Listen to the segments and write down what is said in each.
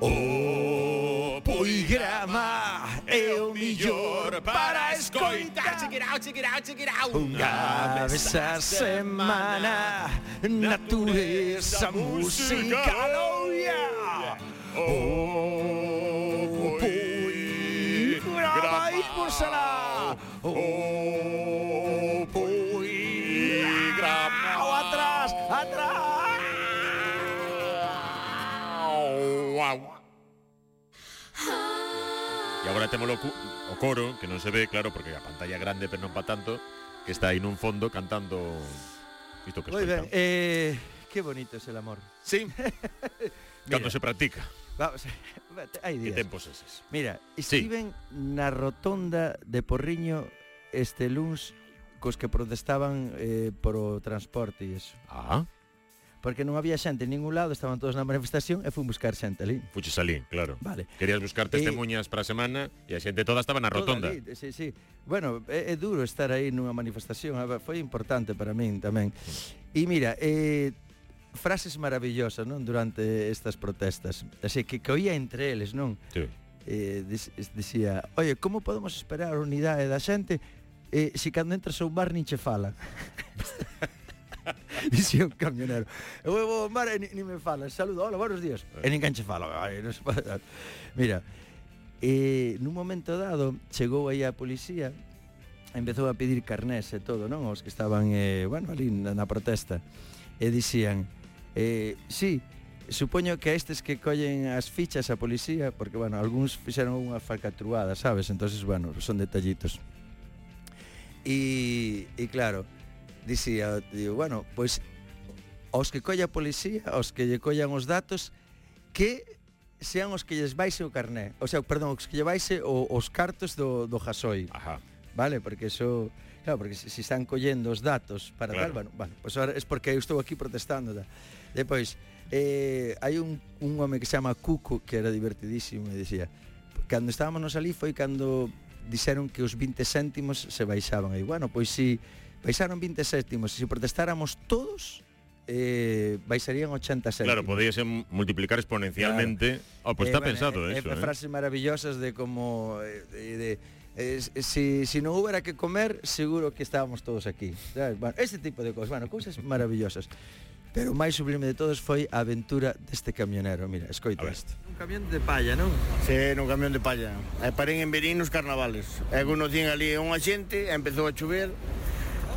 O poigrama é o millor para escoitar. Check it out, check it out, check it out Unha vez a semana Natureza musical Oh yeah O poigrama Imposará O agua. E agora temos o, o coro, que non se ve, claro, porque a pantalla é grande, pero non pa tanto, que está aí nun fondo cantando isto que Moi ben, eh, que bonito é el amor. Sí. Cando se practica. Vamos, hai días. Que tempos eses. Mira, estiven sí. na rotonda de Porriño este luns cos que protestaban eh, por o transporte e iso. Ah porque non había xente en ningún lado, estaban todos na manifestación e fui buscar xente ali. Fuches ali, claro. Vale. Querías buscar testemunhas para a semana e a xente toda estaba na rotonda. Ali, sí, sí. Bueno, é, é duro estar aí nunha manifestación, foi importante para min tamén. E mira, eh, frases maravillosas, non, durante estas protestas. Así que coía entre eles, non? Sí. Eh, dicía, "Oye, como podemos esperar a unidade da xente eh, se si cando entras a un bar nin che fala?" dixía un camionero. Eu vou ao mar e ni, ni me fala, saludo, hola, buenos días. Eh. E ninguén che fala. Ai, non se pode dar. Mira, e nun momento dado chegou aí a policía empezou a pedir carnés e todo, non? Os que estaban, eh, bueno, ali na, na protesta. E dicían, eh, sí, supoño que a estes que collen as fichas a policía, porque, bueno, algúns fixeron unha falcatruada, sabes? entonces bueno, son detallitos. E, e claro, dicía, digo, bueno, pois aos que colla a policía, aos que lle collan os datos, que sean os que lles baixe o carné, o sea, perdón, os que lle baixe o, os cartos do, do jasoi. Ajá. Vale, porque eso... Claro, porque se, se están collendo os datos para claro. tal, bueno, bueno, pois pues ahora es porque eu estou aquí protestando. Da. Depois, eh, hai un, un home que se chama Cuco, que era divertidísimo, e dicía, cando estábamos ali foi cando dixeron que os 20 céntimos se baixaban. E, bueno, pois si... Sí, baixaron 20 sétimos e se protestáramos todos eh, baixarían 80 céntimos. Claro, podíase multiplicar exponencialmente. Claro. Oh, pues eh, está bueno, pensado eh, eso. Eh, ¿eh? frases maravillosas de como... Eh, de, de, si, si, non hubiera que comer, seguro que estábamos todos aquí. Bueno, ese tipo de cosas, bueno, cousas maravillosas. Pero o máis sublime de todos foi a aventura deste camionero. Mira, escoita isto. Un camión de palla, non? Sí, nun camión de palla. Eh, e parén en Berín nos carnavales. E uno tiña ali un axente, empezou a chover,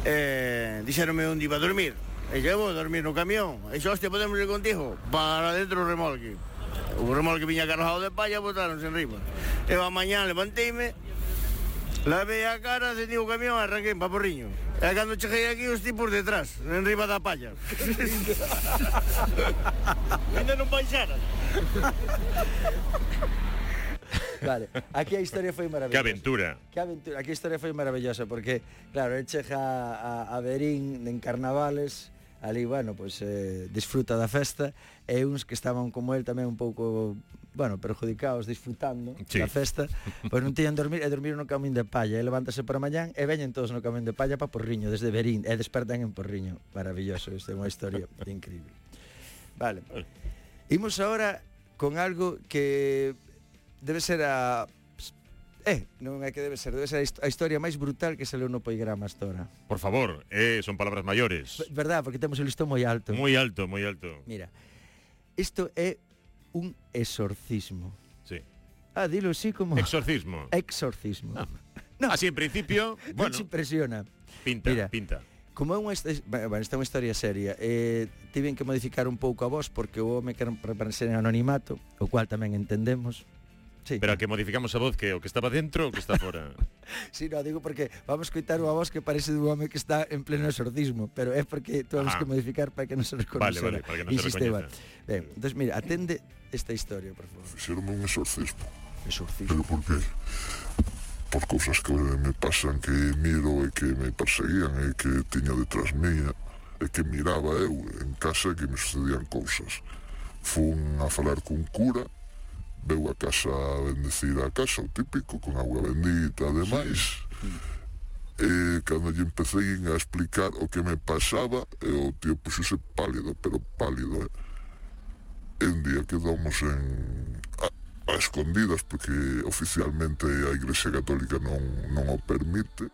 eh, dijeronme dónde iba a dormir. Y llevo a dormir en un camión. Y yo, hostia, podemos ir contigo. Para adentro un remolque. Un remolque viña cargado de palla, botaron en riba. Eva mañana levantéme, lavé a cara, sentí un camión, arranqué en paporriño. E cando cheguei aquí os tipos detrás, en riba da palla. Ainda non baixaran. Vale, aquí a historia foi maravillosa. Que aventura. Que aventura. Aquí a historia foi maravillosa porque, claro, el chega a, a Berín en carnavales, ali, bueno, pois pues, eh, disfruta da festa e uns que estaban como el tamén un pouco bueno, perjudicados disfrutando sí. da festa, pois non tiñan dormir e dormiron no camión de palla, e levántase para mañán e veñen todos no camión de palla para Porriño desde Berín, e despertan en Porriño. Maravilloso, isto é unha historia increíble. Vale. Imos agora con algo que debe ser a Eh, non é que debe ser, debe ser a historia máis brutal que se leu no poigrama hasta ahora. Por favor, eh, son palabras maiores. V verdad, porque temos o listón moi alto. Moi alto, moi alto. Mira, isto é un exorcismo. Sí. Ah, dilo así como... Exorcismo. Exorcismo. Ah. No. Así en principio, bueno... Nos impresiona. Pinta, Mira, pinta. Como é unha, bueno, esta é unha historia seria, eh, tiven que modificar un pouco a voz porque o home quer permanecer en anonimato, o cual tamén entendemos, Sí. Pero a que modificamos a voz que o que estaba dentro o que está fora. sí, no, digo porque vamos coitar unha voz que parece dun home que está en pleno exorcismo, pero é porque tuvamos ah. que modificar para que non se reconocera. Vale, vale, para que non se recoñeza. Ben, entonces, mira, atende esta historia, por favor. Fixerme un exorcismo. Exorcismo. Pero por qué? por cousas que me pasan que miro e que me perseguían e que tiña detrás mía e que miraba eu en casa que me sucedían cousas. Fun a falar cun cura veu a casa bendecida a casa, o típico, con agua bendita, ademais. E cando lle empecé a explicar o que me pasaba, e o tío puxose pálido, pero pálido, eh? En día quedamos en... A, a escondidas, porque oficialmente a Iglesia Católica non, non o permite.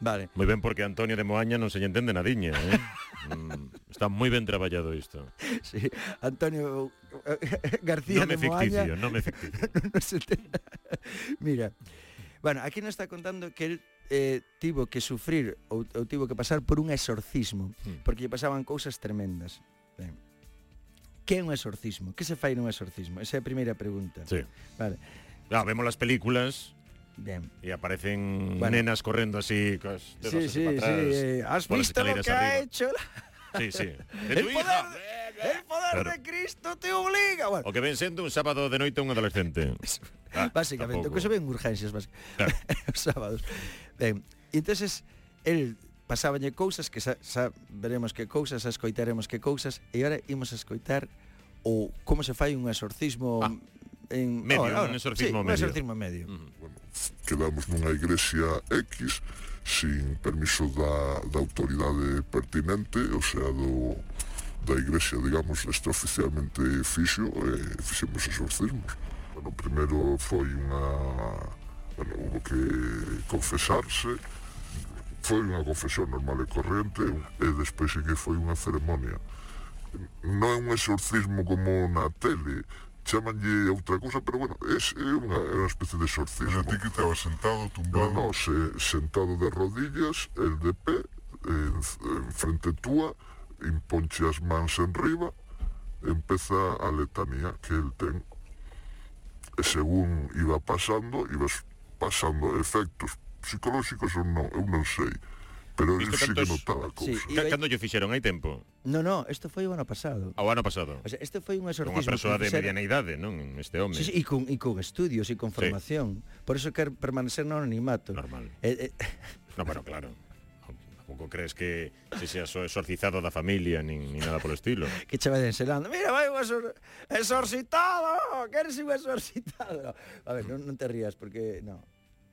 Vale. Moi ben, porque Antonio de Moaña non se lle entende nadiña, eh? mm, está moi ben traballado isto. Sí, Antonio eh, eh, García no me de Moaña. Ficticio, no me ficticio, no te... Mira, bueno, aquí nos está contando que él eh, tivo que sufrir ou, ou tivo que pasar por un exorcismo, mm. porque lle pasaban cousas tremendas. Ben. Que é un exorcismo? Que se fai nun exorcismo? Esa é a primeira pregunta. Sí. Vale. Ah, vemos las películas Bien. Y aparecen bueno. nenas corriendo así. Cos, sí, así sí, para atrás, sí. ¿Has visto lo que arriba? ha hecho? La... Sí, sí. De el, tu poder, hija. el poder claro. de Cristo te obliga. Bueno. O que ven sendo un sábado de noite un adolescente. ah, Básicamente, que se ven urgencias básicamente. Claro. Os sábados. Ben, entonces el pasábanlle cousas que sa, sa veremos que cousas, escoitaremos que cousas e agora imos a escoitar o como se fai un exorcismo ah en medio, ahora, oh, un exorcismo sí, medio. Un exorcismo medio. Mm. Bueno, quedamos nunha igrexia X sin permiso da, da autoridade pertinente, o sea, do, da igrexia, digamos, extraoficialmente fixo, e eh, fixemos exorcismos. Bueno, primeiro foi unha... Bueno, hubo que confesarse, foi unha confesión normal e corrente, e despois sí que foi unha ceremonia. Non é un exorcismo como na tele, chamanlle outra cousa, pero bueno, é, unha, unha especie de exorcismo. Pero a ti que sentado, No, tumbado. no, se, sentado de rodillas, el de pé, en, en frente túa, imponche as mans en riba, empeza a letanía que el ten. E según iba pasando, ibas pasando efectos psicolóxicos ou non, eu non sei. Pero eu sí que notaba sí, iba... Cando lle fixeron hai tempo? No, no, isto foi o ano pasado. Ah, o ano pasado. O sea, este foi un exorcismo. Unha persoa de mediana idade, non? Este home. Sí, sí, e, con, e con estudios e con formación. Sí. Por eso quer permanecer no anonimato. Normal. Eh, eh... No, bueno, claro. Tampouco crees que se sea so exorcizado da familia nin, nin nada polo estilo. que che vai selando. Mira, vai un exor exorcitado, queres un exorcitado. A ver, non, non te rías porque no,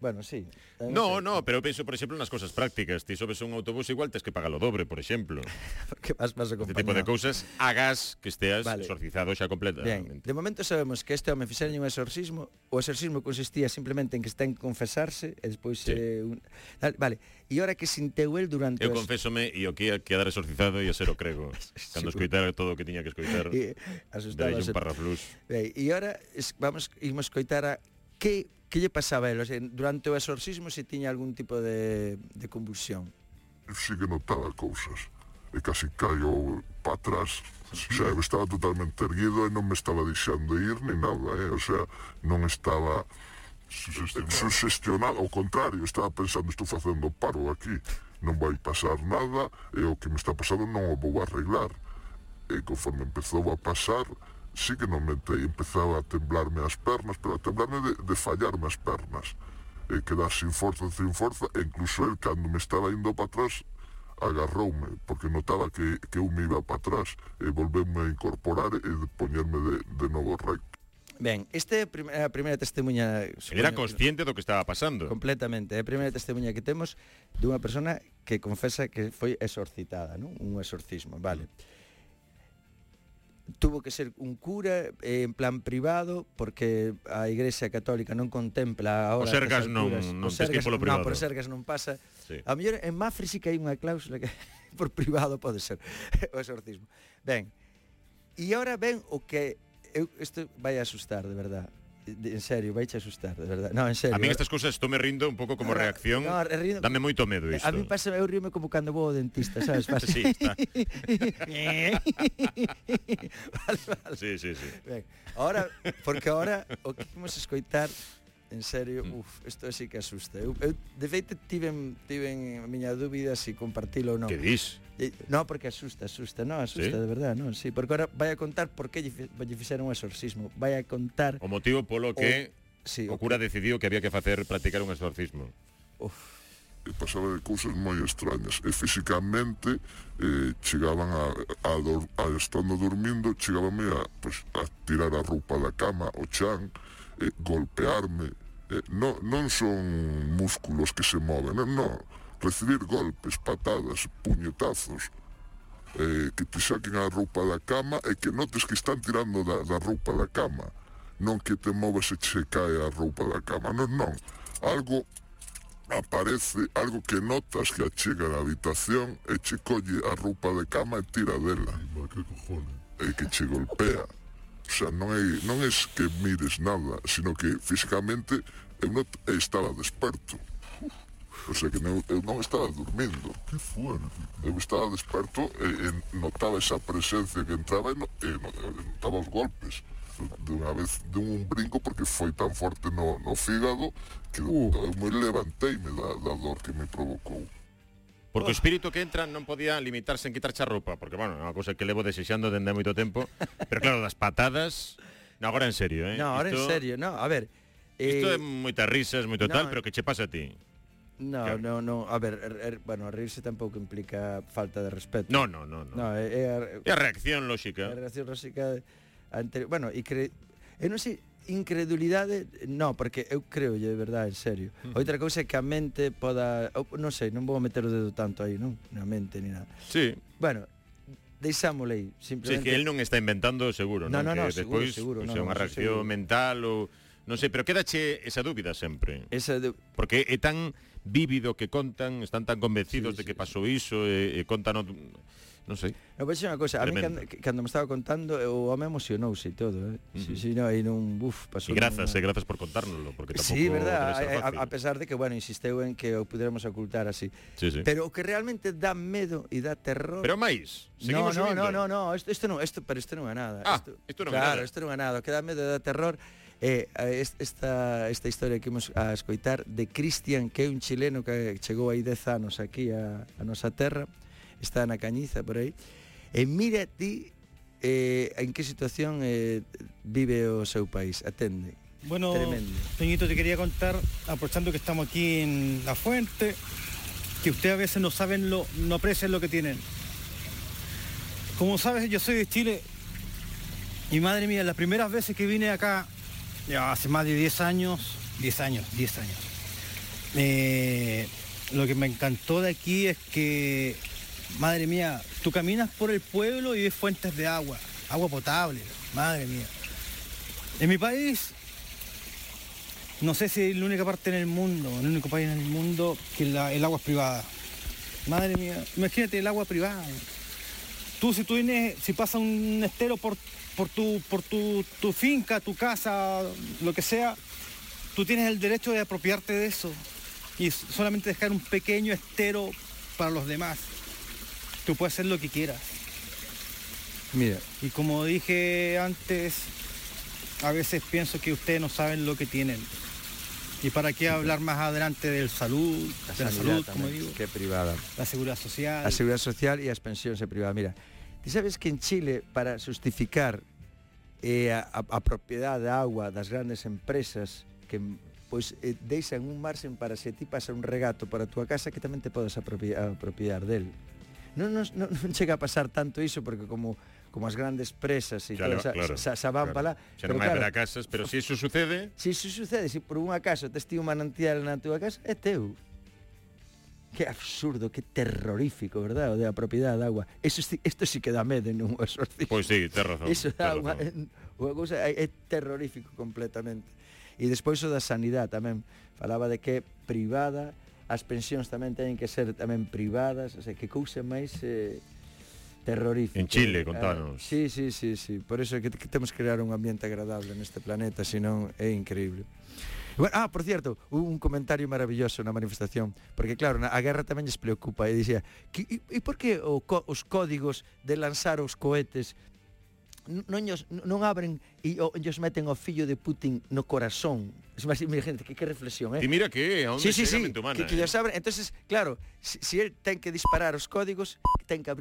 Bueno, sí. Eh, no, no, pero penso, por exemplo, nas cosas prácticas. Ti sobes un autobús igual tes que pagalo dobre, por exemplo. Porque vas máis acompañado. Este tipo de cousas hagas que esteas vale. exorcizado xa completamente. Bien. De momento sabemos que este home fixeron un exorcismo. O exorcismo consistía simplemente en que está en confesarse e despois... Sí. Eh, un... Vale, e ora que sinteu el durante... Eu os... confésome e o que ia quedar exorcizado e a ser o crego. sí. Cando escoitar todo o que tiña que escoitar. E, asustado. Dai un parraflux. E ora vamos, imos coitar a que que lle pasaba a él? O sea, durante o exorcismo se tiña algún tipo de, de convulsión? Eu sí que notaba cousas. E casi caio para atrás. Xa eu estaba totalmente erguido e non me estaba deixando ir ni nada eh? o sea, non estaba sugestionado, ao contrario estaba pensando, estou facendo paro aquí. Non vai pasar nada e o que me está pasando non o vou arreglar. E conforme empezou a pasar sí que non mentei, empezaba a temblarme as pernas, pero a temblarme de, de fallarme as pernas. E quedar sin forza, sin forza, e incluso el, cando me estaba indo para atrás, agarroume, porque notaba que, que eu me iba para atrás, eh, e volveume a incorporar eh, e poñerme de, de novo recto. Ben, este é prim a primeira testemunha... Era consciente do que estaba pasando. Completamente. É a primeira testemunha que temos dunha persona que confesa que foi exorcitada, non? Un exorcismo, vale. Mm tuvo que ser un cura eh, en plan privado porque a Igrexa Católica non contempla ahora o Sergas non, non o Sergas, polo privado. Non, por Sergas non pasa. Sí. A mellor en Mafre sí que hai unha cláusula que por privado pode ser o exorcismo. Ben. E agora ven o que eu isto vai asustar de verdade en serio, vai a asustar, de verdade. No, en serio. A mí eh. estas cousas estou me rindo un pouco como no, reacción. No, rindo, dame moito medo isto. A mí pasa eu ríome como cando vou ao dentista, sabes? Pasa. sí, está. vale, vale. Sí, sí, sí. Ben, ahora, porque ahora o que vamos escoitar en serio, mm. uf, isto sí que asusta. Eu, eu de feito tiven tiven a miña dúbida se si compartilo ou non. Que dis? Eh, no, porque asusta, asusta, no, asusta ¿Sí? de verdade, non, sí, porque agora vai a contar por que lle, lle fixeron un exorcismo, vai a contar o motivo polo que o, sí, o, cura decidiu que había que facer practicar un exorcismo. Uf e pasaba de cousas moi extrañas e físicamente eh, chegaban a, a, dor, a estando dormindo chegabanme a, pues, a tirar a roupa da cama o chan eh, golpearme eh, non, non son músculos que se moven, eh, non, non. Recibir golpes, patadas, puñetazos, eh, que te saquen a roupa da cama e que notes que están tirando da, da roupa da cama. Non que te moves e che cae a roupa da cama, non, non. Algo aparece, algo que notas que achega a habitación e che colle a roupa de cama e tira dela. E que che golpea. O sea, non é, non é que mires nada, sino que físicamente eu non estaba desperto. O sea, que non, eu non estaba dormindo. Que fuerte. Eu estaba desperto e, e notaba esa presencia que entraba e, no, e notaba os golpes. De unha vez, de un brinco, porque foi tan forte no, no fígado que uh. eu me levanteime da, da dor que me provocou. Porque o espírito que entra non podía limitarse en quitarse a roupa, porque, bueno, é unha cousa que levo desexando dende moito tempo. Pero claro, das patadas... No, agora en serio, eh? No, agora Isto... en serio, no, a ver... Isto eh... é moitas risas, moito no, tal, eh, pero que che pasa a ti? No, claro. no, no, a ver, er, er, bueno, rirse tampouco implica falta de respeto. No, no, no, no. no é, é, a, é a reacción lóxica. É a reacción lóxica ante, bueno, e cre... Eu non sei, incredulidade no, porque eu creo, de verdade, en serio mm. outra cousa é que a mente poda non sei, non vou meter o dedo tanto aí non na mente ni nada sí. bueno, deixámosle aí simplemente... sí, que el non está inventando seguro no, non? no, no, que seguro, despois, seguro, pues, no, unha reacción seguro. mental ou non sei, pero quedache esa dúbida sempre esa de... porque é tan vívido que contan están tan convencidos sí, de que sí. pasou iso e, e contan non sei. Eu vou unha cousa, a mí cando, cando me estaba contando, o home emocionouse e todo, eh. Uh -huh. Si, si, no, aí non, buf, pasou. E grazas, una... eh, grazas por contárnoslo, porque tampouco Sí, verdad, a, a, a pesar de que, bueno, insisteu en que o puderamos ocultar así. Sí, sí. Pero o que realmente dá medo e dá terror. Pero máis, seguimos no, no, subindo. No, no, no, isto, isto non, isto, pero isto non é nada. Ah, isto, isto non é claro, nada. Claro, isto non é nada, o que dá medo e dá terror eh, esta, esta historia que imos a escoitar de Cristian, que é un chileno que chegou aí 10 anos aquí a, a nosa terra, está na Cañiza por aí, e mira ti eh, en que situación eh, vive o seu país. Atende. Bueno, Tremendo. Toñito, te quería contar, aprovechando que estamos aquí en La Fuente, que ustedes a veces no saben lo, no aprecian lo que tienen. Como sabes, yo soy de Chile y madre mía, las primeras veces que vine acá, ya hace más de 10 años, 10 años, 10 años, eh, lo que me encantó de aquí es que, madre mía, tú caminas por el pueblo y ves fuentes de agua, agua potable, madre mía. En mi país no sé si es la única parte en el mundo, el único país en el mundo que el agua es privada. Madre mía, imagínate el agua privada. Tú si tú vienes, si pasa un estero por, por, tu, por tu, tu finca, tu casa, lo que sea, tú tienes el derecho de apropiarte de eso y solamente dejar un pequeño estero para los demás. Tú puedes hacer lo que quieras. Mira, Y como dije antes, a veces pienso que ustedes no saben lo que tienen. ¿Y para qué hablar más adelante del salud, de la sanidade salud, como digo, que privada. la seguridad social? A Seguridade Social e as pensións é privada. Mira, ti sabes que en Chile, para justificar eh, a, propiedade da agua das grandes empresas que pois eh, deixan un marxen para se ti pasa un regato para a túa casa que tamén te podes apropiar, apropiar del. non, nos, non, non chega a pasar tanto iso porque como como as grandes presas e claro, toda xa, claro, van claro. para lá. Xa non hai claro, casas, pero se si iso sucede... Se si iso sucede, se si por un acaso tes ti un manantial na túa casa, é teu. Que absurdo, que terrorífico, verdad? O de a propiedade da agua. Eso, isto sí que dá medo nun exorcismo. Pois sí, ter razón. Iso da agua, é, cousa, é, é terrorífico completamente. E despois o da sanidade tamén. Falaba de que privada, as pensións tamén teñen que ser tamén privadas, o sea, que cousa máis eh, terrorífica. En Chile, contanos. Ah, sí, sí, sí, sí. Por eso é que, que temos que crear un ambiente agradable neste planeta, senón é increíble. Bueno, ah, por cierto, un comentario maravilloso na manifestación, porque claro, na, a guerra tamén lles preocupa, e dicía, e, e por que o, co, os códigos de lanzar os cohetes non, os, non abren e o, os meten o fillo de Putin no corazón Imagínate, que, que reflexión, eh? Ti mira que, a onde sí, sí, sí, humana, que, que eh? saben. Entonces, claro, se si, si el ten que disparar os códigos, ten que abrir